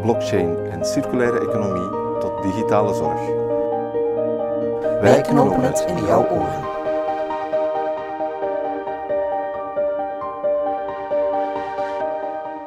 blockchain en circulaire economie tot digitale zorg. Wij knopen het in jouw oren.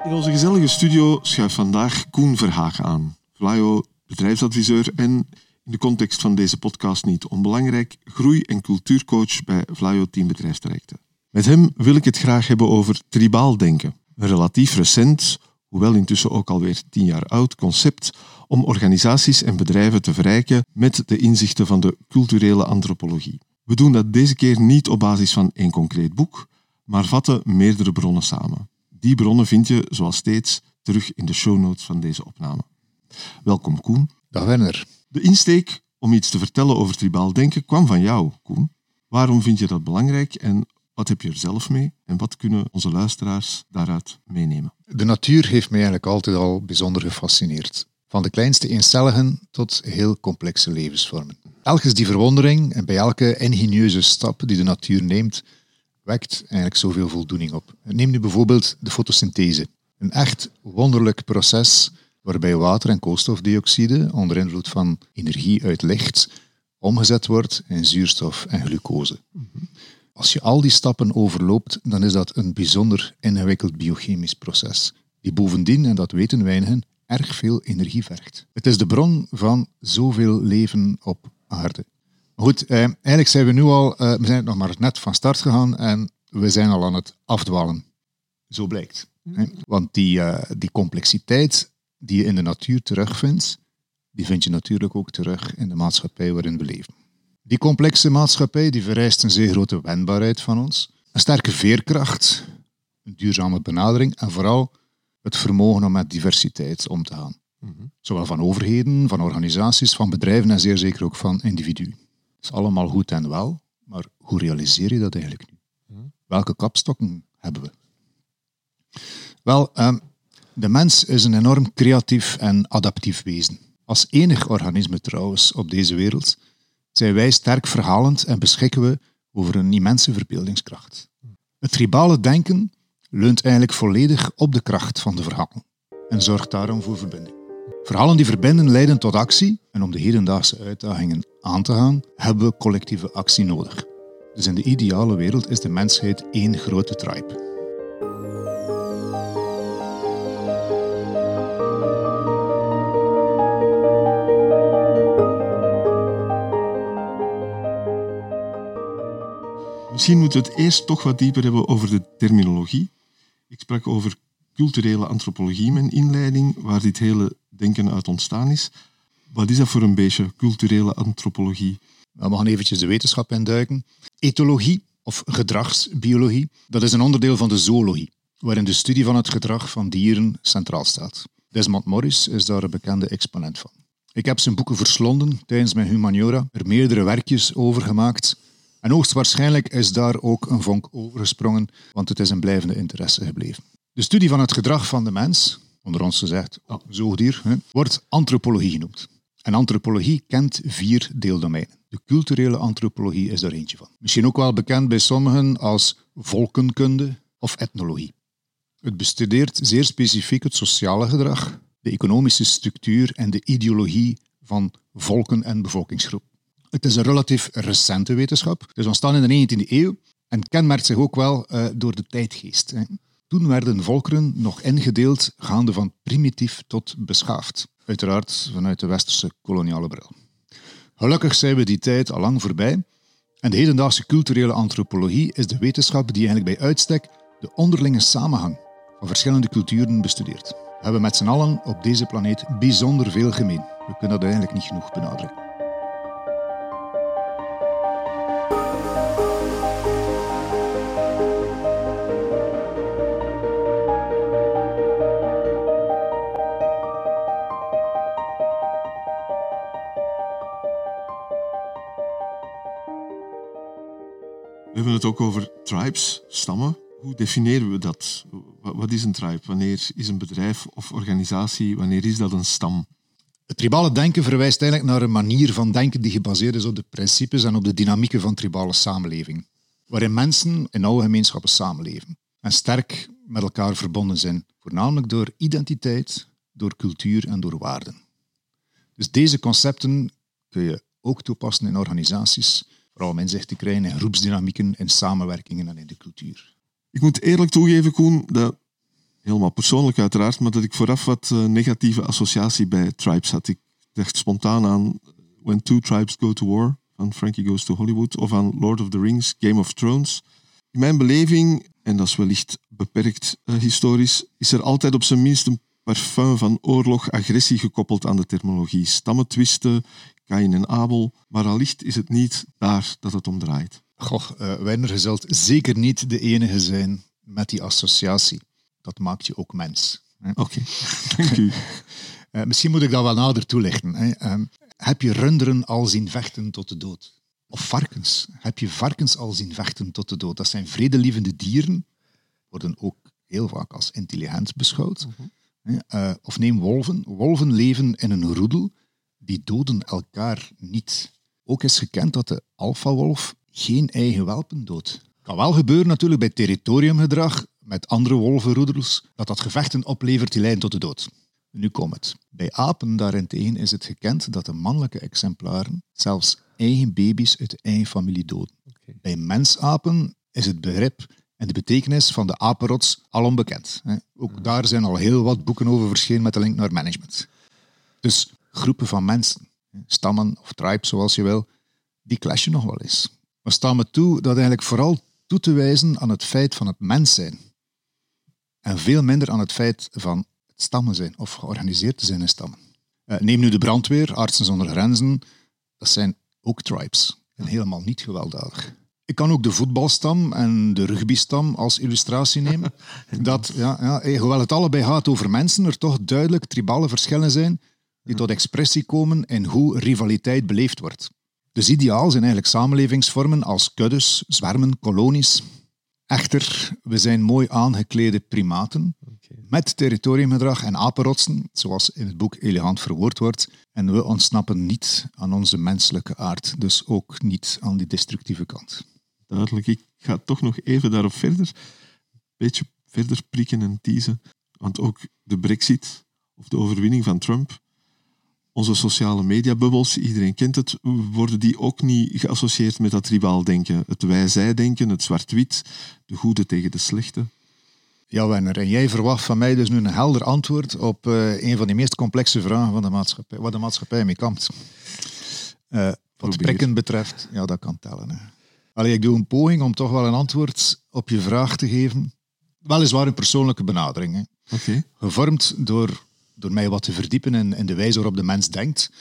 In onze gezellige studio schuift vandaag Koen Verhagen aan, Vlaio bedrijfsadviseur en in de context van deze podcast niet onbelangrijk, groei- en cultuurcoach bij Vlaio Team Bedrijfstrajecten. Met hem wil ik het graag hebben over tribaal denken. Een relatief recent, hoewel intussen ook alweer tien jaar oud, concept om organisaties en bedrijven te verrijken met de inzichten van de culturele antropologie. We doen dat deze keer niet op basis van één concreet boek, maar vatten meerdere bronnen samen. Die bronnen vind je, zoals steeds, terug in de show notes van deze opname. Welkom Koen. Dag Werner. De insteek om iets te vertellen over tribaal denken kwam van jou, Koen. Waarom vind je dat belangrijk en wat heb je er zelf mee en wat kunnen onze luisteraars daaruit meenemen? De natuur heeft mij eigenlijk altijd al bijzonder gefascineerd. Van de kleinste eencelligen tot heel complexe levensvormen. Elke die verwondering en bij elke ingenieuze stap die de natuur neemt, wekt eigenlijk zoveel voldoening op. Neem nu bijvoorbeeld de fotosynthese. Een echt wonderlijk proces waarbij water en koolstofdioxide onder invloed van energie uit licht omgezet wordt in zuurstof en glucose. Als je al die stappen overloopt, dan is dat een bijzonder ingewikkeld biochemisch proces, die bovendien, en dat weten weinigen, erg veel energie vergt. Het is de bron van zoveel leven op aarde. Goed, eh, eigenlijk zijn we nu al, eh, we zijn nog maar net van start gegaan en we zijn al aan het afdwalen. Zo blijkt. Hè? Want die, eh, die complexiteit die je in de natuur terugvindt, die vind je natuurlijk ook terug in de maatschappij waarin we leven. Die complexe maatschappij die vereist een zeer grote wendbaarheid van ons, een sterke veerkracht, een duurzame benadering en vooral het vermogen om met diversiteit om te gaan. Zowel van overheden, van organisaties, van bedrijven en zeer zeker ook van individuen. Dat is allemaal goed en wel, maar hoe realiseer je dat eigenlijk nu? Welke kapstokken hebben we? Wel, ehm, de mens is een enorm creatief en adaptief wezen. Als enig organisme trouwens op deze wereld zijn wij sterk verhalend en beschikken we over een immense verbeeldingskracht. Het tribale denken leunt eigenlijk volledig op de kracht van de verhalen en zorgt daarom voor verbinding. Verhalen die verbinden leiden tot actie en om de hedendaagse uitdagingen aan te gaan, hebben we collectieve actie nodig. Dus in de ideale wereld is de mensheid één grote tribe. Misschien moeten we het eerst toch wat dieper hebben over de terminologie. Ik sprak over culturele antropologie in mijn inleiding, waar dit hele denken uit ontstaan is. Wat is dat voor een beetje, culturele antropologie? We gaan eventjes de wetenschap induiken. Ethologie, of gedragsbiologie, dat is een onderdeel van de zoologie, waarin de studie van het gedrag van dieren centraal staat. Desmond Morris is daar een bekende exponent van. Ik heb zijn boeken verslonden tijdens mijn humaniora, er meerdere werkjes over gemaakt. En hoogstwaarschijnlijk is daar ook een vonk overgesprongen, want het is een blijvende interesse gebleven. De studie van het gedrag van de mens, onder ons gezegd oh, zoogdier, hè, wordt antropologie genoemd. En antropologie kent vier deeldomeinen. De culturele antropologie is daar eentje van. Misschien ook wel bekend bij sommigen als volkenkunde of etnologie. Het bestudeert zeer specifiek het sociale gedrag, de economische structuur en de ideologie van volken en bevolkingsgroepen. Het is een relatief recente wetenschap. Is ontstaan in de 19e eeuw en kenmerkt zich ook wel uh, door de tijdgeest. Hè. Toen werden volkeren nog ingedeeld gaande van primitief tot beschaafd. Uiteraard vanuit de westerse koloniale bril. Gelukkig zijn we die tijd al lang voorbij en de hedendaagse culturele antropologie is de wetenschap die eigenlijk bij uitstek de onderlinge samenhang van verschillende culturen bestudeert. We hebben met z'n allen op deze planeet bijzonder veel gemeen. We kunnen dat eigenlijk niet genoeg benadrukken. Hebben het ook over tribes, stammen. Hoe definiëren we dat? Wat is een tribe? Wanneer is een bedrijf of organisatie, wanneer is dat een stam? Het tribale denken verwijst eigenlijk naar een manier van denken die gebaseerd is op de principes en op de dynamieken van tribale samenleving. Waarin mensen in oude gemeenschappen samenleven en sterk met elkaar verbonden zijn, voornamelijk door identiteit, door cultuur en door waarden. Dus deze concepten kun je ook toepassen in organisaties, vooral om inzicht te krijgen groepsdynamieken, in samenwerkingen en in de cultuur. Ik moet eerlijk toegeven, Koen, dat helemaal persoonlijk uiteraard, maar dat ik vooraf wat uh, negatieve associatie bij tribes had. Ik dacht spontaan aan When Two Tribes Go to War van Frankie Goes to Hollywood of aan Lord of the Rings, Game of Thrones. In mijn beleving, en dat is wellicht beperkt uh, historisch, is er altijd op zijn minst een parfum van oorlog, agressie gekoppeld aan de terminologie. Stammetwisten, Kain en Abel, maar allicht is het niet daar dat het om draait. Goh, uh, Werner, je zult zeker niet de enige zijn met die associatie. Dat maakt je ook mens. Oké, okay. dank u. uh, misschien moet ik dat wel nader toelichten. Hè. Uh, heb je runderen al zien vechten tot de dood? Of varkens? Heb je varkens al zien vechten tot de dood? Dat zijn vredelievende dieren, worden ook heel vaak als intelligent beschouwd. Mm -hmm. of neem wolven. Wolven leven in een roedel, die doden elkaar niet. Ook is gekend dat de alfawolf geen eigen welpen doodt. Kan wel gebeuren natuurlijk bij territoriumgedrag met andere wolvenroedels, dat dat gevechten oplevert die leiden tot de dood. Nu komt het. Bij apen daarentegen is het gekend dat de mannelijke exemplaren zelfs eigen baby's uit de eigen familie doden. Okay. Bij mensapen is het begrip en de betekenis van de apenrots al onbekend. Ook daar zijn al heel wat boeken over verschenen met de link naar management. Dus groepen van mensen, stammen of tribes zoals je wil, die clashen nog wel eens. We staan me toe dat eigenlijk vooral toe te wijzen aan het feit van het mens zijn. En veel minder aan het feit van het stammen zijn of georganiseerd te zijn in stammen. Uh, neem nu de brandweer, Artsen zonder Grenzen. Dat zijn ook tribes. En helemaal niet gewelddadig. Ik kan ook de voetbalstam en de rugbystam als illustratie nemen. Dat, ja, ja, hoewel het allebei gaat over mensen, er toch duidelijk tribale verschillen zijn die tot expressie komen in hoe rivaliteit beleefd wordt. Dus ideaal zijn eigenlijk samenlevingsvormen als kuddes, zwermen, kolonies. Echter, we zijn mooi aangeklede primaten okay. met territoriumgedrag en apenrotsen, zoals in het boek elegant verwoord wordt. En we ontsnappen niet aan onze menselijke aard, dus ook niet aan die destructieve kant. Duidelijk, ik ga toch nog even daarop verder. Een beetje verder prikken en teasen. Want ook de brexit of de overwinning van Trump onze sociale mediabubbels, iedereen kent het, worden die ook niet geassocieerd met dat tribaal denken. Het wij-zij-denken, het zwart-wit, de goede tegen de slechte. Ja, Werner, en jij verwacht van mij dus nu een helder antwoord op uh, een van de meest complexe vragen van de maatschappij, waar de maatschappij mee kampt. Uh, wat prikken betreft, ja, dat kan tellen. Hè. Allee, ik doe een poging om toch wel een antwoord op je vraag te geven. Weliswaar een persoonlijke benadering. Okay. Gevormd door door mij wat te verdiepen in, in de wijze waarop de mens denkt.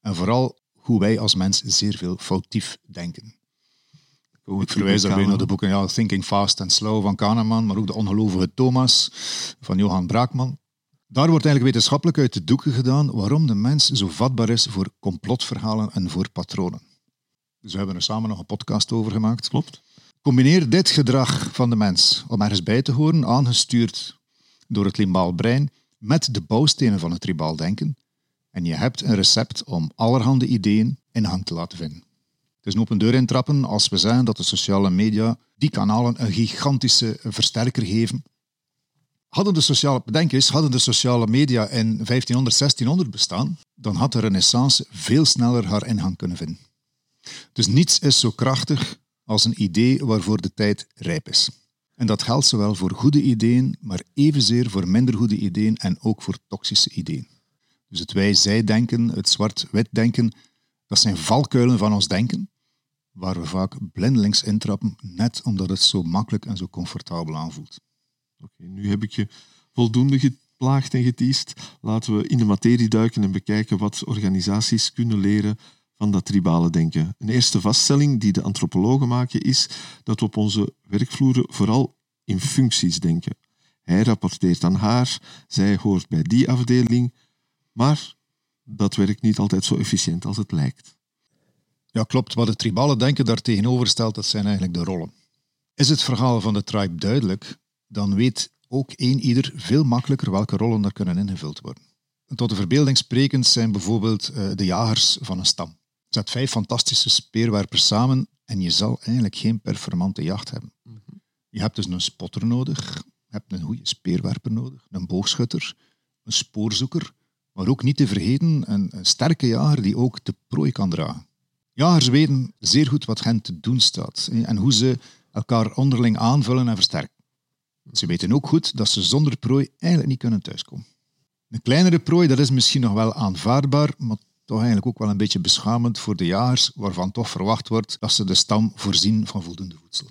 En vooral hoe wij als mens zeer veel foutief denken. Ik verwijs daarbij naar de boeken ja, Thinking Fast and Slow van Kahneman, maar ook De Ongelovige Thomas van Johan Braakman. Daar wordt eigenlijk wetenschappelijk uit de doeken gedaan waarom de mens zo vatbaar is voor complotverhalen en voor patronen. Dus we hebben er samen nog een podcast over gemaakt. Klopt. Combineer dit gedrag van de mens om ergens bij te horen, aangestuurd door het limbaal brein, met de bouwstenen van het tribaal denken en je hebt een recept om allerhande ideeën in hang te laten vinden. Het is een open deur intrappen als we zeggen dat de sociale media die kanalen een gigantische versterker geven. Hadden de sociale, bedenk eens, hadden de sociale media in 1500, 1600 bestaan, dan had de renaissance veel sneller haar ingang kunnen vinden. Dus niets is zo krachtig als een idee waarvoor de tijd rijp is. En dat geldt zowel voor goede ideeën, maar evenzeer voor minder goede ideeën en ook voor toxische ideeën. Dus het wij-zij-denken, het zwart-wit denken, dat zijn valkuilen van ons denken, waar we vaak blindelings intrappen, net omdat het zo makkelijk en zo comfortabel aanvoelt. Oké, nu heb ik je voldoende geplaagd en getiest. Laten we in de materie duiken en bekijken wat organisaties kunnen leren van dat tribale denken. Een eerste vaststelling die de antropologen maken is dat we op onze werkvloeren vooral in functies denken. Hij rapporteert aan haar, zij hoort bij die afdeling, maar dat werkt niet altijd zo efficiënt als het lijkt. Ja, klopt. Wat het tribale denken daar tegenover stelt, dat zijn eigenlijk de rollen. Is het verhaal van de tribe duidelijk, dan weet ook één ieder veel makkelijker welke rollen er kunnen ingevuld worden. Tot de verbeelding sprekend zijn bijvoorbeeld eh, de jagers van een stam. Zet vijf fantastische speerwerpers samen en je zal eigenlijk geen performante jacht hebben. Je hebt dus een spotter nodig, je hebt een goede speerwerper nodig, een boogschutter, een spoorzoeker, maar ook niet te vergeten een, een sterke jager die ook de prooi kan dragen. Jagers weten zeer goed wat hen te doen staat en hoe ze elkaar onderling aanvullen en versterken. Ze weten ook goed dat ze zonder prooi eigenlijk niet kunnen thuiskomen. Een kleinere prooi dat is misschien nog wel aanvaardbaar, maar toch eigenlijk ook wel een beetje beschamend voor de jagers, waarvan toch verwacht wordt dat ze de stam voorzien van voldoende voedsel.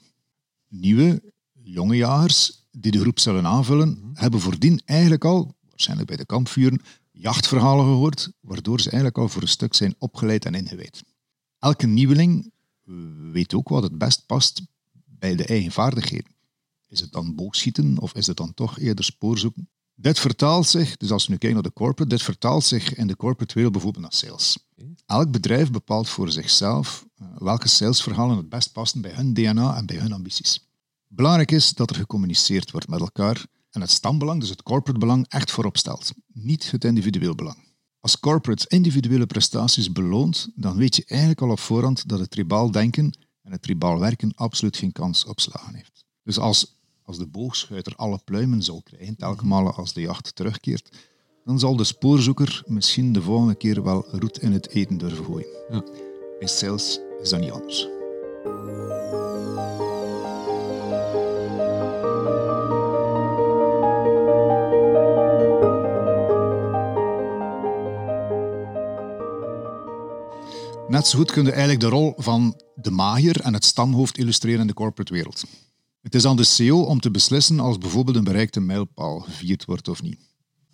Nieuwe, jonge jagers die de groep zullen aanvullen, hebben voordien eigenlijk al, waarschijnlijk bij de kampvuren, jachtverhalen gehoord, waardoor ze eigenlijk al voor een stuk zijn opgeleid en ingewijd. Elke nieuweling weet ook wat het best past bij de eigen vaardigheden. Is het dan boogschieten of is het dan toch eerder spoorzoeken? Dit vertaalt zich, dus als we nu kijken naar de corporate, dit vertaalt zich in de corporate wereld bijvoorbeeld naar sales. Elk bedrijf bepaalt voor zichzelf eh, welke salesverhalen het best passen bij hun DNA en bij hun ambities. Belangrijk is dat er gecommuniceerd wordt met elkaar en het stambelang, dus het corporate belang, echt voorop stelt. Niet het individueel belang. Als corporate individuele prestaties beloont, dan weet je eigenlijk al op voorhand dat het tribaal denken en het tribaal werken absoluut geen kans op slagen heeft. Dus als als de boogschuiter alle pluimen zal krijgen, telkens als de jacht terugkeert, dan zal de spoorzoeker misschien de volgende keer wel roet in het eten durven gooien. Ja. Bij sales is dat niet anders. Net zo goed kun je eigenlijk de rol van de magier en het stamhoofd illustreren in de corporate wereld. Het is aan de CEO om te beslissen als bijvoorbeeld een bereikte mijlpaal gevierd wordt of niet.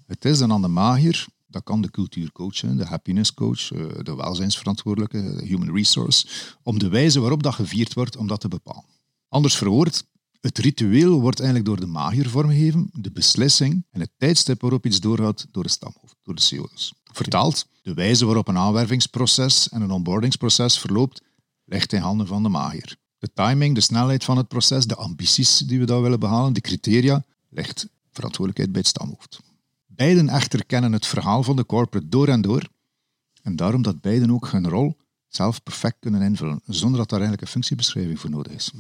Het is dan aan de magier, dat kan de cultuurcoach de happiness coach, eh, de welzijnsverantwoordelijke, de human resource, om de wijze waarop dat gevierd wordt, om dat te bepalen. Anders verwoord, het ritueel wordt eigenlijk door de magier vormgegeven, de beslissing en het tijdstip waarop iets doorgaat door de stamhoofd, door de CEO dus. Vertaald, de wijze waarop een aanwervingsproces en een onboardingsproces verloopt, ligt in handen van de magier. De timing, de snelheid van het proces, de ambities die we daar willen behalen, de criteria, ligt verantwoordelijkheid bij het stamhoofd. Beiden echter kennen het verhaal van de corporate door en door. En daarom dat beiden ook hun rol zelf perfect kunnen invullen, zonder dat daar eigenlijk een functiebeschrijving voor nodig is.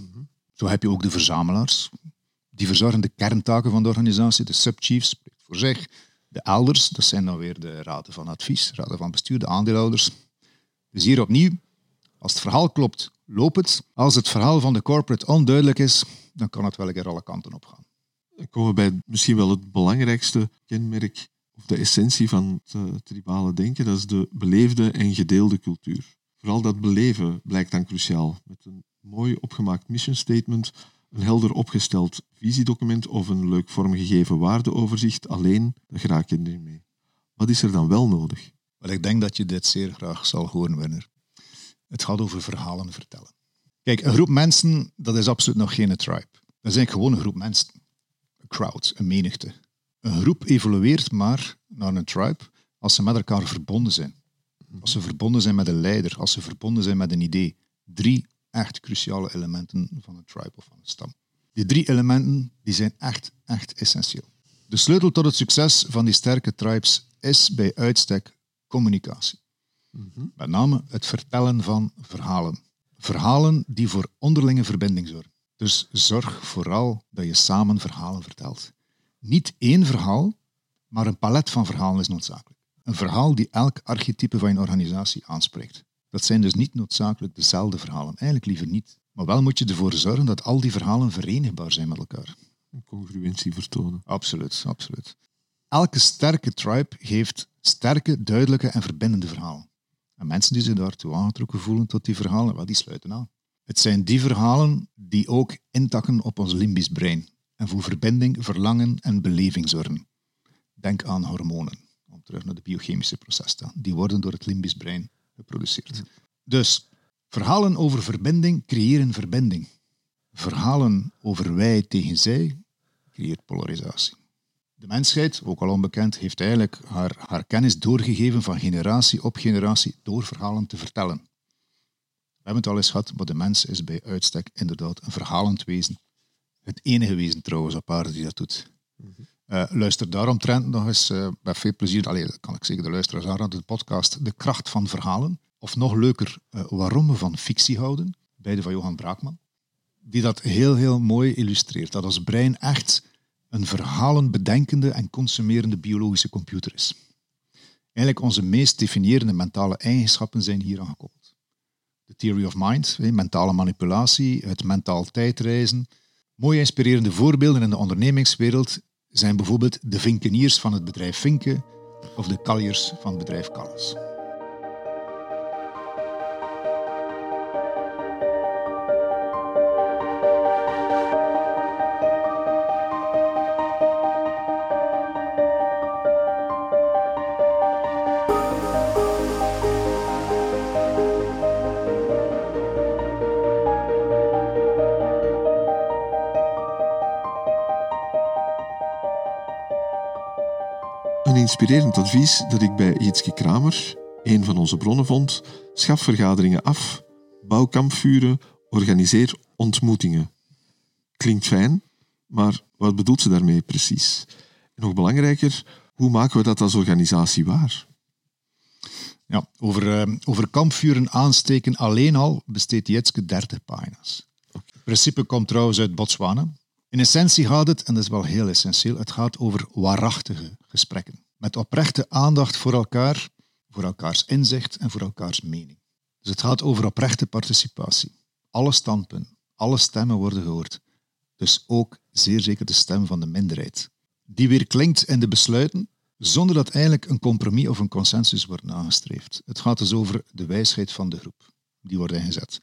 Zo heb je ook de verzamelaars, die verzorgen de kerntaken van de organisatie, de subchiefs, spreekt voor zich. De elders, dat zijn dan weer de raden van advies, raden van bestuur, de aandeelhouders. Dus hier opnieuw, als het verhaal klopt, loopt het. Als het verhaal van de corporate onduidelijk is, dan kan het wel een keer alle kanten op gaan. Dan komen we bij misschien wel het belangrijkste kenmerk of de essentie van het uh, tribale denken. Dat is de beleefde en gedeelde cultuur. Vooral dat beleven blijkt dan cruciaal. Met een mooi opgemaakt mission statement, een helder opgesteld visiedocument of een leuk vormgegeven waardeoverzicht. Alleen, daar raak je niet mee. Wat is er dan wel nodig? Wel, ik denk dat je dit zeer graag zal horen, Werner. Het gaat over verhalen vertellen. Kijk, een groep mensen, dat is absoluut nog geen tribe. Dat eigenlijk gewoon een groep mensen. Een crowd, een menigte. Een groep evolueert maar naar een tribe als ze met elkaar verbonden zijn. Als ze verbonden zijn met een leider, als ze verbonden zijn met een idee. Drie echt cruciale elementen van een tribe of van een stam. Die drie elementen die zijn echt, echt essentieel. De sleutel tot het succes van die sterke tribes is bij uitstek communicatie. Met name het vertellen van verhalen. Verhalen die voor onderlinge verbinding zorgen. Dus zorg vooral dat je samen verhalen vertelt. Niet één verhaal, maar een palet van verhalen is noodzakelijk. Een verhaal die elk archetype van je organisatie aanspreekt. Dat zijn dus niet noodzakelijk dezelfde verhalen, eigenlijk liever niet. Maar wel moet je ervoor zorgen dat al die verhalen verenigbaar zijn met elkaar. Een congruentie vertonen. Absoluut, absoluut. Elke sterke tribe geeft sterke, duidelijke en verbindende verhalen. En mensen die zich daartoe aangetrokken voelen tot die verhalen, wel, die sluiten aan. Het zijn die verhalen die ook intakken op ons limbisch brein en voor verbinding, verlangen en beleving zorgen. Denk aan hormonen, om terug naar de biochemische processen. Die worden door het limbisch brein geproduceerd. Dus verhalen over verbinding creëren verbinding. Verhalen over wij tegen zij creëert polarisatie. De mensheid, ook al onbekend, heeft eigenlijk haar, haar kennis doorgegeven van generatie op generatie door verhalen te vertellen. hebben het al eens gehad, maar de mens is bij uitstek inderdaad een verhalend wezen. Het enige wezen trouwens op aarde die dat doet. Uh, luister daaromtrent nog eens uh, met veel plezier, allee, kan ik zeggen de luisteraars aan de podcast De Kracht van Verhalen. Of nog leuker, uh, Waarom we van fictie houden, beide van Johan Braakman. Die dat heel, heel mooi illustreert. Dat ons brein echt een verhalen bedenkende en consumerende biologische computer is. Eigenlijk onze meest definierende mentale eigenschappen zijn hier aan gekoppeld. De theory of mind, mentale manipulatie, het mentaal tijdreizen. Mooie inspirerende voorbeelden in de ondernemingswereld zijn bijvoorbeeld de vinkeniers van het bedrijf Vinken of de kaljers van het bedrijf Calles. Inspirerend advies dat ik bij Jitske Kramer, een van onze bronnen, vond: schaf vergaderingen af, bouw kampvuren, organiseer ontmoetingen. Klinkt fijn, maar wat bedoelt ze daarmee precies? En nog belangrijker, hoe maken we dat als organisatie waar? Ja, over, uh, over kampvuren aansteken alleen al besteedt Jitske 30 pagina's. Het principe komt trouwens uit Botswana. In essentie gaat het, en dat is wel heel essentieel, het gaat over waarachtige gesprekken. Met oprechte aandacht voor elkaar, voor elkaars inzicht en voor elkaars mening. Dus het gaat over oprechte participatie. Alle standpunten, alle stemmen worden gehoord. Dus ook zeer zeker de stem van de minderheid. Die weer klinkt in de besluiten, zonder dat eigenlijk een compromis of een consensus wordt nagestreefd. Het gaat dus over de wijsheid van de groep. Die wordt ingezet.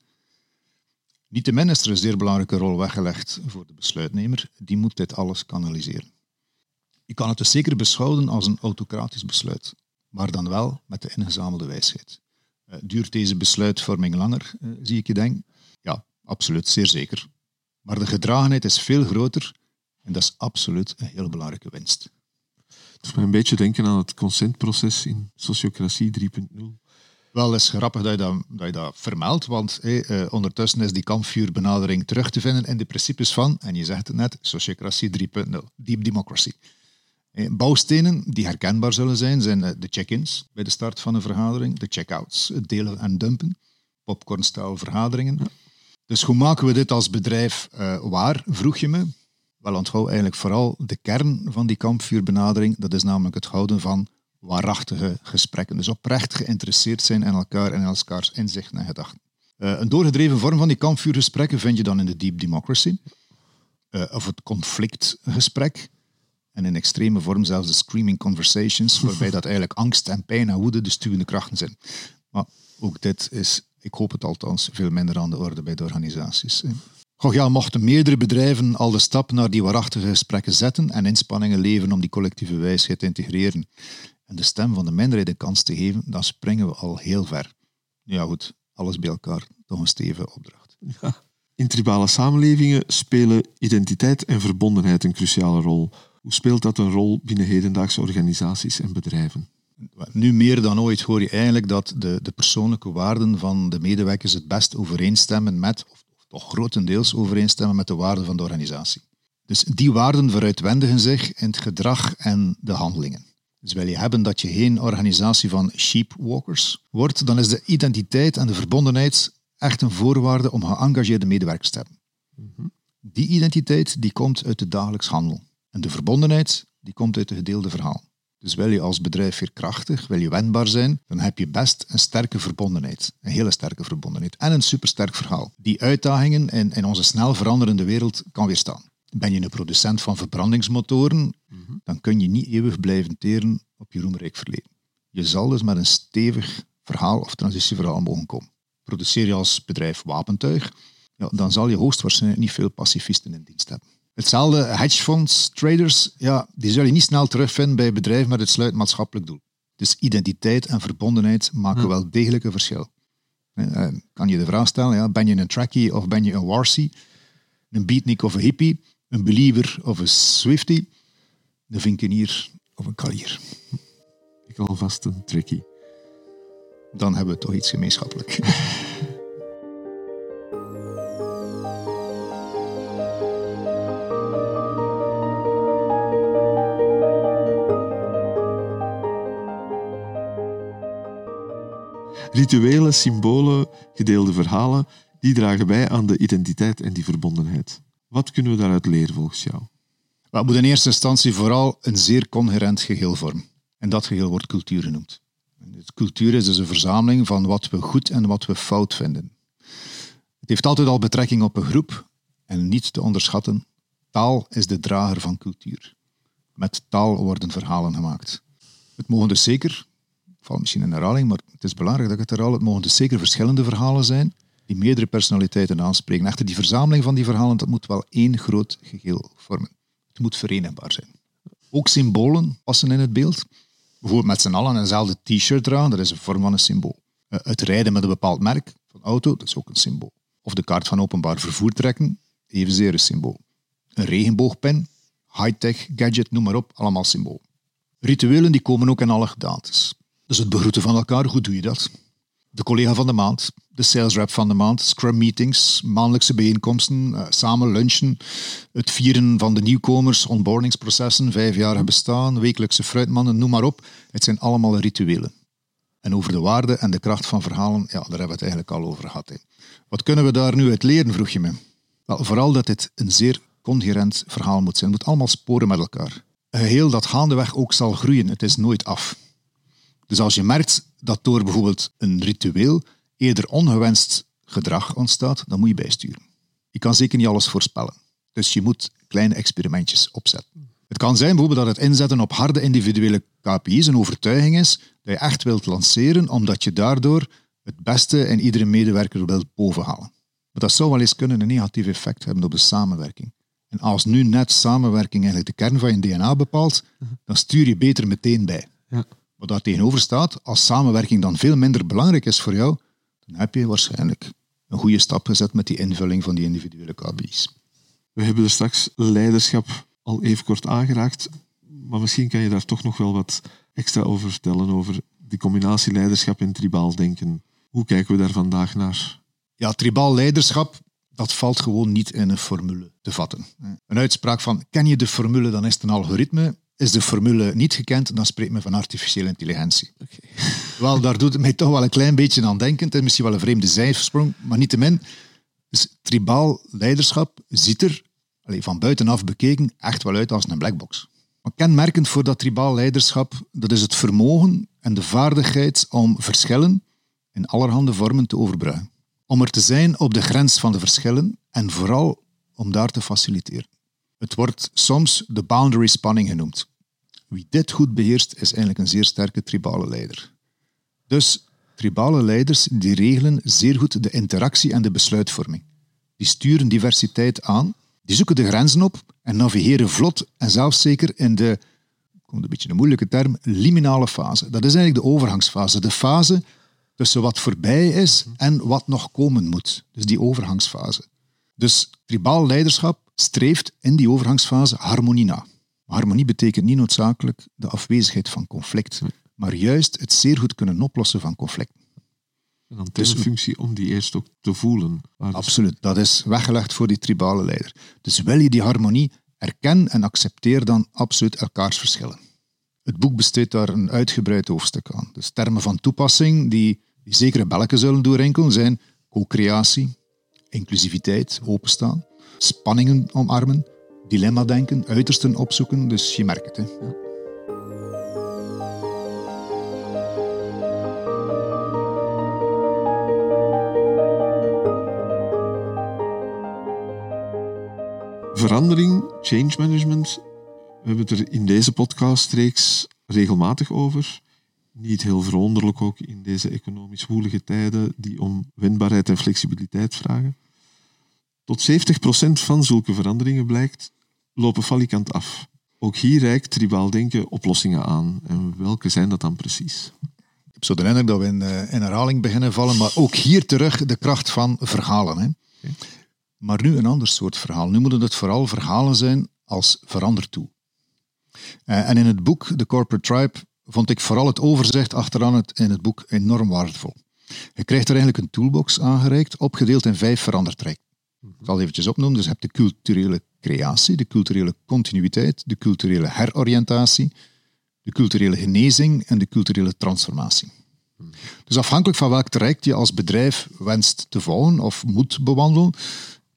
Niettemin is een zeer belangrijke rol weggelegd voor de besluitnemer. Die moet dit alles kanaliseren. Je kan het dus zeker beschouwen als een autocratisch besluit, maar dan wel met de ingezamelde wijsheid. Uh, duurt deze besluitvorming langer, uh, zie ik je denken? Ja, absoluut, zeer zeker. Maar de gedragenheid is veel groter en dat is absoluut een heel belangrijke winst. Het doet me een beetje denken aan het consentproces in sociocratie 3.0. Wel, is grappig dat je dat, dat, je dat vermeldt, want hey, uh, ondertussen is die kampvuurbenadering terug te vinden in de principes van, en je zegt het net, sociocratie 3.0, deep democracy. Hey, bouwstenen die herkenbaar zullen zijn, zijn de check-ins bij de start van een vergadering, de check-outs, het delen en dumpen, popcornstijl vergaderingen. Ja. Dus hoe maken we dit als bedrijf uh, waar, vroeg je me? Wel, onthoud eigenlijk vooral de kern van die kampvuurbenadering, dat is namelijk het houden van waarachtige gesprekken. Dus oprecht geïnteresseerd zijn in elkaar en in elkaars inzichten en gedachten. Uh, een doorgedreven vorm van die kampvuurgesprekken vind je dan in de deep democracy. Uh, of het conflictgesprek. En in extreme vorm zelfs de screaming conversations, waarbij dat eigenlijk angst en pijn en woede de stuwende krachten zijn. Maar ook dit is, ik hoop het althans, veel minder aan de orde bij de organisaties. Goh, ja, mochten meerdere bedrijven al de stap naar die waarachtige gesprekken zetten en inspanningen leveren om die collectieve wijsheid te integreren en de stem van de minderheid een kans te geven, dan springen we al heel ver. Ja goed, alles bij elkaar, toch een stevige opdracht. Ja. In tribale samenlevingen spelen identiteit en verbondenheid een cruciale rol. Hoe speelt dat een rol binnen hedendaagse organisaties en bedrijven? Nu meer dan ooit hoor je eigenlijk dat de, de persoonlijke waarden van de medewerkers het best overeenstemmen met, of toch grotendeels overeenstemmen met de waarden van de organisatie. Dus die waarden veruitwendigen zich in het gedrag en de handelingen. Dus wil je hebben dat je geen organisatie van sheepwalkers wordt, dan is de identiteit en de verbondenheid echt een voorwaarde om geëngageerde medewerkers te hebben. Mm-hmm. Die identiteit die komt uit het dagelijks handel. En de verbondenheid die komt uit het gedeelde verhaal. Dus wil je als bedrijf weer krachtig, wil je wendbaar zijn, dan heb je best een sterke verbondenheid. Een hele sterke verbondenheid. En een supersterk verhaal. Die uitdagingen in, in onze snel veranderende wereld kan weerstaan. Ben je een producent van verbrandingsmotoren, mm-hmm. dan kun je niet eeuwig blijven teren op je roemrijk verleden. Je zal dus met een stevig verhaal of transitieverhaal mogen komen. Produceer je als bedrijf wapentuig, ja, dan zal je hoogstwaarschijnlijk niet veel pacifisten in dienst hebben. Hetzelfde hedgefonds, traders, ja, die zul je niet snel terugvinden bij bedrijven met het sluit maatschappelijk doel. Dus identiteit en verbondenheid maken wel degelijk een verschil. Uh, kan je de vraag stellen, ja, ben je een trackie of ben je een warsie? Een beatnik of een hippie? Een believer of een swiftie? Een vinkenier of een kalier? Ik alvast een trackie. Dan hebben we toch iets gemeenschappelijk. Rituelen, symbolen, gedeelde verhalen, die dragen bij aan de identiteit en die verbondenheid. Wat kunnen we daaruit leren volgens jou? Maar het moet in eerste instantie vooral een zeer coherent geheel vormen. En dat geheel wordt cultuur genoemd. Cultuur is dus een verzameling van wat we goed en wat we fout vinden. Het heeft altijd al betrekking op een groep en niet te onderschatten. Taal is de drager van cultuur. Met taal worden verhalen gemaakt. Het mogen dus zeker, valt misschien in herhaling, maar het is belangrijk dat ik het herhaal, het mogen dus zeker verschillende verhalen zijn die meerdere personaliteiten aanspreken. Echter, die verzameling van die verhalen, dat moet wel één groot geheel vormen. Het moet verenigbaar zijn. Ook symbolen passen in het beeld. Bijvoorbeeld met z'n allen eenzelfde t-shirt dragen, dat is een vorm van een symbool. Eh, het rijden met een bepaald merk van auto, dat is ook een symbool. Of de kaart van openbaar vervoer trekken, evenzeer een symbool. Een regenboogpen, high-tech, gadget, noem maar op, allemaal symbool. Rituelen die komen ook in alle gedaantes. Dus het begroeten van elkaar, hoe doe je dat? De collega van de maand, de sales rep van de maand, scrum meetings, maandelijkse bijeenkomsten, eh, samen lunchen, het vieren van de nieuwkomers, onboardingsprocessen, vijfjarige bestaan, wekelijkse fruitmannen, noem maar op. Het zijn allemaal rituelen. En over de waarde en de kracht van verhalen, ja, daar hebben we het eigenlijk al over gehad. Hè. Wat kunnen we daar nu uit leren, vroeg je me. Wel, vooral dat dit een zeer coherent verhaal moet zijn. Het moet allemaal sporen met elkaar. Een geheel dat gaandeweg ook zal groeien. Het is nooit af. Dus als je merkt dat door bijvoorbeeld een ritueel eerder ongewenst gedrag ontstaat, dan moet je bijsturen. Je kan zeker niet alles voorspellen. Dus je moet kleine experimentjes opzetten. Het kan zijn bijvoorbeeld dat het inzetten op harde individuele KPI's een overtuiging is dat je echt wilt lanceren, omdat je daardoor het beste in iedere medewerker wilt bovenhalen. Maar dat zou wel eens kunnen een negatief effect hebben op de samenwerking. En als nu net samenwerking eigenlijk de kern van je DNA bepaalt, dan stuur je beter meteen bij. Ja. Wat daar tegenover staat, als samenwerking dan veel minder belangrijk is voor jou, dan heb je waarschijnlijk een goede stap gezet met die invulling van die individuele KPI's. We hebben er straks leiderschap al even kort aangeraakt, maar misschien kan je daar toch nog wel wat extra over vertellen, over die combinatie leiderschap en tribaal denken. Hoe kijken we daar vandaag naar? Ja, tribaal leiderschap, dat valt gewoon niet in een formule te vatten. Een uitspraak van, ken je de formule, dan is het een algoritme. Is de formule niet gekend, dan spreekt men van artificiële intelligentie. Wel, daar doet het mij toch wel een klein beetje aan denken. Het is misschien wel een vreemde zijsprong, maar niettemin. Dus tribaal leiderschap ziet er, allez, van buitenaf bekeken, echt wel uit als een blackbox. Maar kenmerkend voor dat tribaal leiderschap, dat is het vermogen en de vaardigheid om verschillen in allerhande vormen te overbruggen. Om er te zijn op de grens van de verschillen en vooral om daar te faciliteren. Het wordt soms de boundary spanning genoemd. Wie dit goed beheerst, is eigenlijk een zeer sterke tribale leider. Dus tribale leiders die regelen zeer goed de interactie en de besluitvorming. Die sturen diversiteit aan, die zoeken de grenzen op en navigeren vlot en zelfzeker in de, komt een beetje een moeilijke term, liminale fase. Dat is eigenlijk de overgangsfase, de fase tussen wat voorbij is en wat nog komen moet. Dus die overgangsfase. Dus tribaal leiderschap streeft in die overgangsfase harmonie na. Harmonie betekent niet noodzakelijk de afwezigheid van conflict, maar juist het zeer goed kunnen oplossen van conflict. En dan is een functie om die eerst ook te voelen. Dus- Absoluut, dat is weggelegd voor die tribale leider. Dus wil je die harmonie, erken en accepteer dan absoluut elkaars verschillen. Het boek besteedt daar een uitgebreid hoofdstuk aan. Dus termen van toepassing die, die zekere belken zullen doorinkelen zijn co-creatie, inclusiviteit, openstaan, spanningen omarmen, dilemma denken, uitersten opzoeken. Dus je merkt het. Hè. Verandering, change management, we hebben het er in deze podcastreeks regelmatig over. Niet heel verwonderlijk ook in deze economisch woelige tijden die om wendbaarheid en flexibiliteit vragen. Tot 70% van zulke veranderingen blijkt lopen falikant af. Ook hier reikt tribaal denken oplossingen aan. En welke zijn dat dan precies? Ik heb zo de indruk dat we in, eh, in herhaling beginnen vallen, maar ook hier terug de kracht van verhalen. Hè. Maar nu een ander soort verhaal. Nu moeten het vooral verhalen zijn als verander toe. Eh, en in het boek The Corporate Tribe vond ik vooral het overzicht achteraan het, in het boek enorm waardevol. Je krijgt er eigenlijk een toolbox aangereikt, opgedeeld in vijf verandertrajecten. Ik zal het eventjes opnoemen. Dus je hebt de culturele creatie, de culturele continuïteit, de culturele heroriëntatie, de culturele genezing en de culturele transformatie. Dus afhankelijk van welk traject je als bedrijf wenst te volgen of moet bewandelen,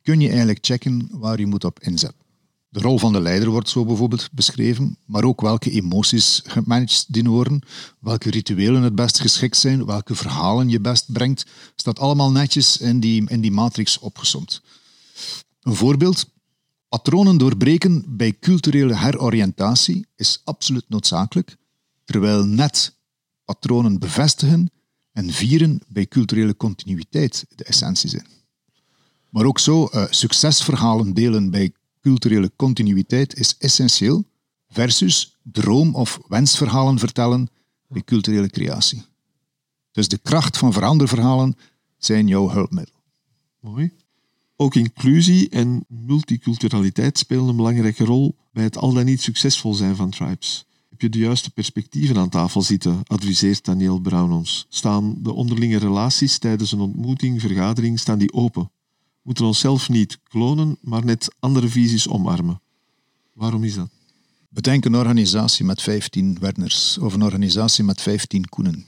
kun je eigenlijk checken waar je moet op inzetten. De rol van de leider wordt zo bijvoorbeeld beschreven, maar ook welke emoties gemanaged dienen worden, welke rituelen het best geschikt zijn, welke verhalen je best brengt, staat allemaal netjes in die, in die matrix opgesomd. Een voorbeeld, patronen doorbreken bij culturele heroriëntatie is absoluut noodzakelijk, terwijl net patronen bevestigen en vieren bij culturele continuïteit de essentie zijn. Maar ook zo, uh, succesverhalen delen bij culturele continuïteit is essentieel, versus droom- of wensverhalen vertellen bij culturele creatie. Dus de kracht van veranderverhalen zijn jouw hulpmiddel. Mooi. Ook inclusie en multiculturaliteit spelen een belangrijke rol bij het al dan niet succesvol zijn van tribes. Heb je de juiste perspectieven aan tafel zitten, adviseert Daniel Brown ons. Staan de onderlinge relaties tijdens een ontmoeting, vergadering, staan die open? moeten onszelf niet klonen, maar net andere visies omarmen. Waarom is dat? Bedenk een organisatie met 15 Werners of een organisatie met 15 Koenen.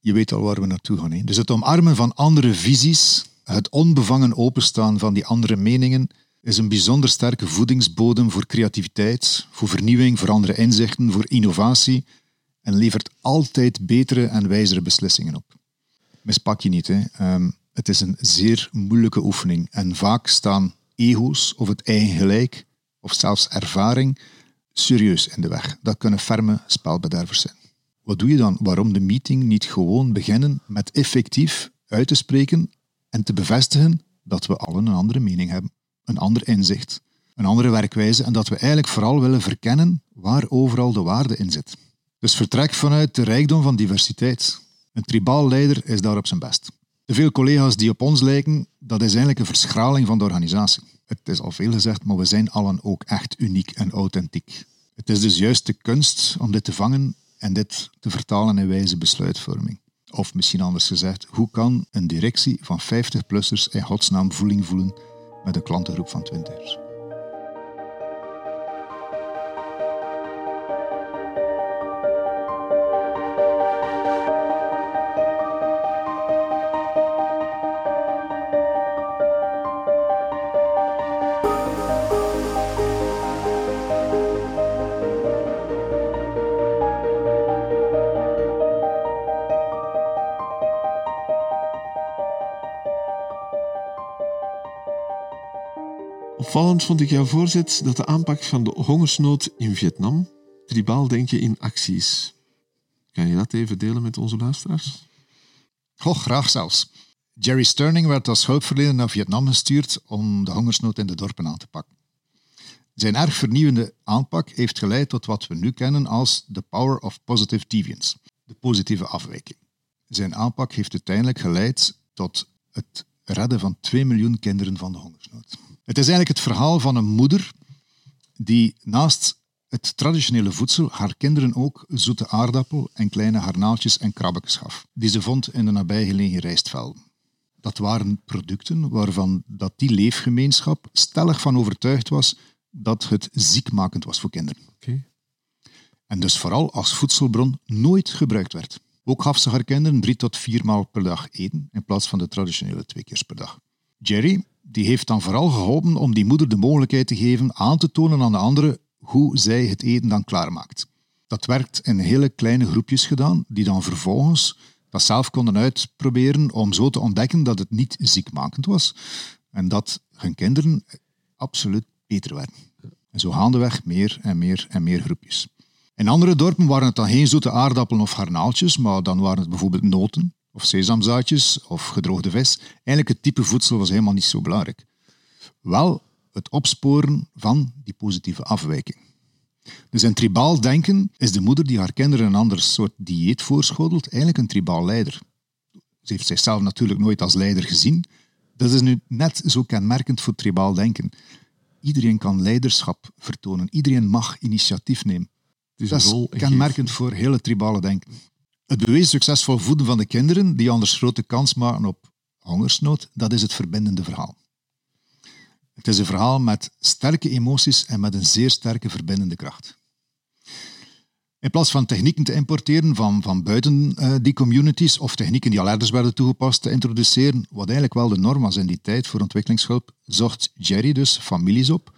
Je weet al waar we naartoe gaan. Hè? Dus het omarmen van andere visies, het onbevangen openstaan van die andere meningen, is een bijzonder sterke voedingsbodem voor creativiteit, voor vernieuwing, voor andere inzichten, voor innovatie en levert altijd betere en wijzere beslissingen op. Mispak je niet. Hè? Ehm, het is een zeer moeilijke oefening en vaak staan ego's of het eigen gelijk of zelfs ervaring serieus in de weg. Dat kunnen ferme spelbedervers zijn. Wat doe je dan? Waarom de meeting niet gewoon beginnen met effectief uit te spreken en te bevestigen dat we allen een andere mening hebben, een ander inzicht, een andere werkwijze en dat we eigenlijk vooral willen verkennen waar overal de waarde in zit. Dus vertrek vanuit de rijkdom van diversiteit. Een tribaal leider is daar op zijn best. De veel collega's die op ons lijken, dat is eigenlijk een verschraling van de organisatie. Het is al veel gezegd, maar we zijn allen ook echt uniek en authentiek. Het is dus juist de kunst om dit te vangen en dit te vertalen in wijze besluitvorming. Of misschien anders gezegd, hoe kan een directie van 50-plussers in godsnaam voeling voelen met een klantengroep van 20ers? Opvallend vond ik jouw voorzet dat de aanpak van de hongersnood in Vietnam tribaal denken in acties. Kan je dat even delen met onze luisteraars? Oh, graag zelfs. Jerry Sterling werd als hulpverlener naar Vietnam gestuurd om de hongersnood in de dorpen aan te pakken. Zijn erg vernieuwende aanpak heeft geleid tot wat we nu kennen als the power of positive deviance, de positieve afwijking. Zijn aanpak heeft uiteindelijk geleid tot het redden van 2 miljoen kinderen van de hongersnood. Het is eigenlijk het verhaal van een moeder die naast het traditionele voedsel haar kinderen ook zoete aardappel en kleine harnaaltjes en krabbetjes gaf, die ze vond in de nabijgelegen rijstvelden. Dat waren producten waarvan dat die leefgemeenschap stellig van overtuigd was dat het ziekmakend was voor kinderen. Okay. En dus vooral als voedselbron nooit gebruikt werd. Ook gaf ze haar kinderen drie tot vier maal per dag eten in plaats van de traditionele twee keer per dag. Jerry die heeft dan vooral geholpen om die moeder de mogelijkheid te geven aan te tonen aan de anderen hoe zij het eten dan klaarmaakt. Dat werd in hele kleine groepjes gedaan, die dan vervolgens dat zelf konden uitproberen om zo te ontdekken dat het niet ziekmakend was en dat hun kinderen absoluut beter werden. En zo gaandeweg meer en meer en meer groepjes. In andere dorpen waren het dan geen zoete aardappelen of garnaaltjes, maar dan waren het bijvoorbeeld noten of sesamzaadjes of gedroogde vis. Eigenlijk het type voedsel was helemaal niet zo belangrijk. Wel het opsporen van die positieve afwijking. Dus in tribaal denken is de moeder die haar kinderen een ander soort dieet voorschotelt eigenlijk een tribaal leider. Ze heeft zichzelf natuurlijk nooit als leider gezien. Dat is nu net zo kenmerkend voor tribaal denken. Iedereen kan leiderschap vertonen. Iedereen mag initiatief nemen. Dat is kenmerkend voor hele tribale denken. Het bewezen succesvol voeden van de kinderen, die anders grote kans maken op hongersnood, dat is het verbindende verhaal. Het is een verhaal met sterke emoties en met een zeer sterke verbindende kracht. In plaats van technieken te importeren van, van buiten uh, die communities of technieken die al elders werden toegepast te introduceren, wat eigenlijk wel de norm was in die tijd voor ontwikkelingshulp, zocht Jerry dus families op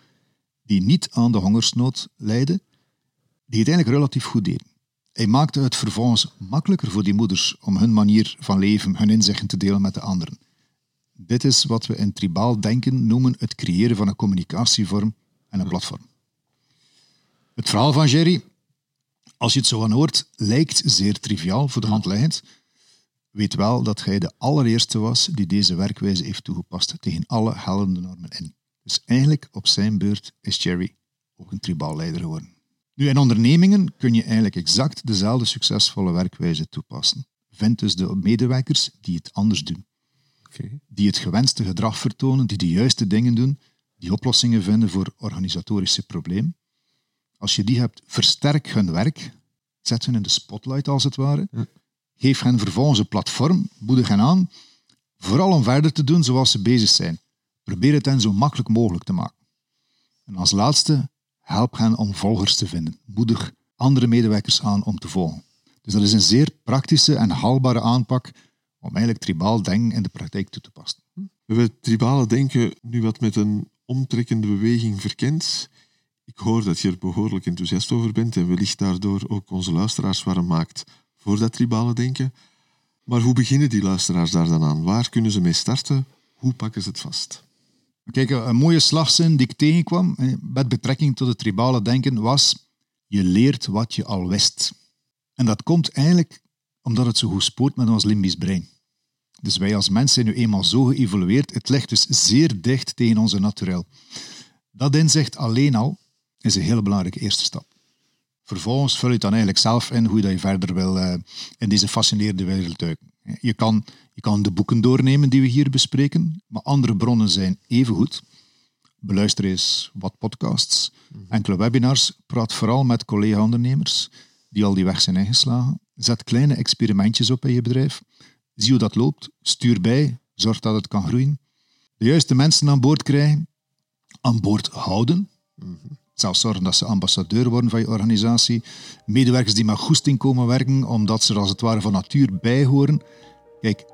die niet aan de hongersnood lijden, die het eigenlijk relatief goed deden. Hij maakte het vervolgens makkelijker voor die moeders om hun manier van leven, hun inzichten te delen met de anderen. Dit is wat we in tribaal denken noemen het creëren van een communicatievorm en een platform. Het verhaal van Jerry, als je het zo aan hoort, lijkt zeer triviaal voor de hand liggend. Weet wel dat hij de allereerste was die deze werkwijze heeft toegepast tegen alle heldende normen in. Dus eigenlijk op zijn beurt is Jerry ook een tribaal leider geworden. Nu, in ondernemingen kun je eigenlijk exact dezelfde succesvolle werkwijze toepassen. Vind dus de medewerkers die het anders doen. Die het gewenste gedrag vertonen, die de juiste dingen doen, die oplossingen vinden voor organisatorische problemen. Als je die hebt, versterk hun werk, zet hen in de spotlight als het ware. Geef hen vervolgens een platform, moedig hen aan, vooral om verder te doen zoals ze bezig zijn. Probeer het hen zo makkelijk mogelijk te maken. En als laatste, help hen om volgers te vinden. Moedig andere medewerkers aan om te volgen. Dus dat is een zeer praktische en haalbare aanpak om eigenlijk tribaal denken in de praktijk toe te passen. We hebben het tribale denken nu wat met een omtrekkende beweging verkend. Ik hoor dat je er behoorlijk enthousiast over bent en wellicht daardoor ook onze luisteraars warm maakt voor dat tribale denken. Maar hoe beginnen die luisteraars daar dan aan? Waar kunnen ze mee starten? Hoe pakken ze het vast? Kijk, een mooie slagzin die ik tegenkwam met betrekking tot het tribale denken was: je leert wat je al wist. En dat komt eigenlijk omdat het zo goed spoort met ons limbisch brein. Dus wij als mensen zijn nu eenmaal zo geëvolueerd, het ligt dus zeer dicht tegen onze naturel. Dat inzicht alleen al is een hele belangrijke eerste stap. Vervolgens vul je het dan eigenlijk zelf in hoe je, verder wil uh, in deze fascinerende wereld duiken. Je kan, je kan de boeken doornemen die we hier bespreken, maar andere bronnen zijn even goed. Beluister eens wat podcasts, enkele webinars, praat vooral met collega-ondernemers die al die weg zijn ingeslagen. Zet kleine experimentjes op in je bedrijf. Zie hoe dat loopt, stuur bij, zorg dat het kan groeien. De juiste mensen aan boord krijgen, aan boord houden. Zelfs zorgen dat ze ambassadeur worden van je organisatie. Medewerkers die met goesting komen werken, omdat ze er als het ware van natuur bij horen. Kijk,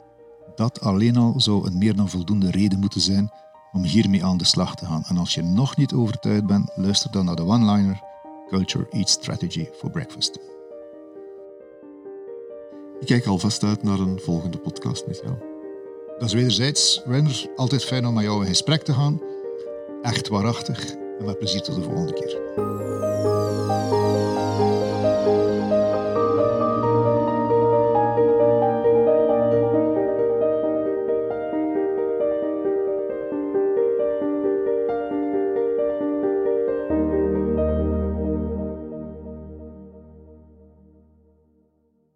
dat alleen al zou een meer dan voldoende reden moeten zijn om hiermee aan de slag te gaan. En als je nog niet overtuigd bent, luister dan naar de one-liner Culture Eats Strategy for Breakfast. Ik kijk alvast uit naar een volgende podcast met jou. Dat is wederzijds, Werner. Altijd fijn om met jou in gesprek te gaan. Echt waarachtig. En met plezier tot de volgende keer.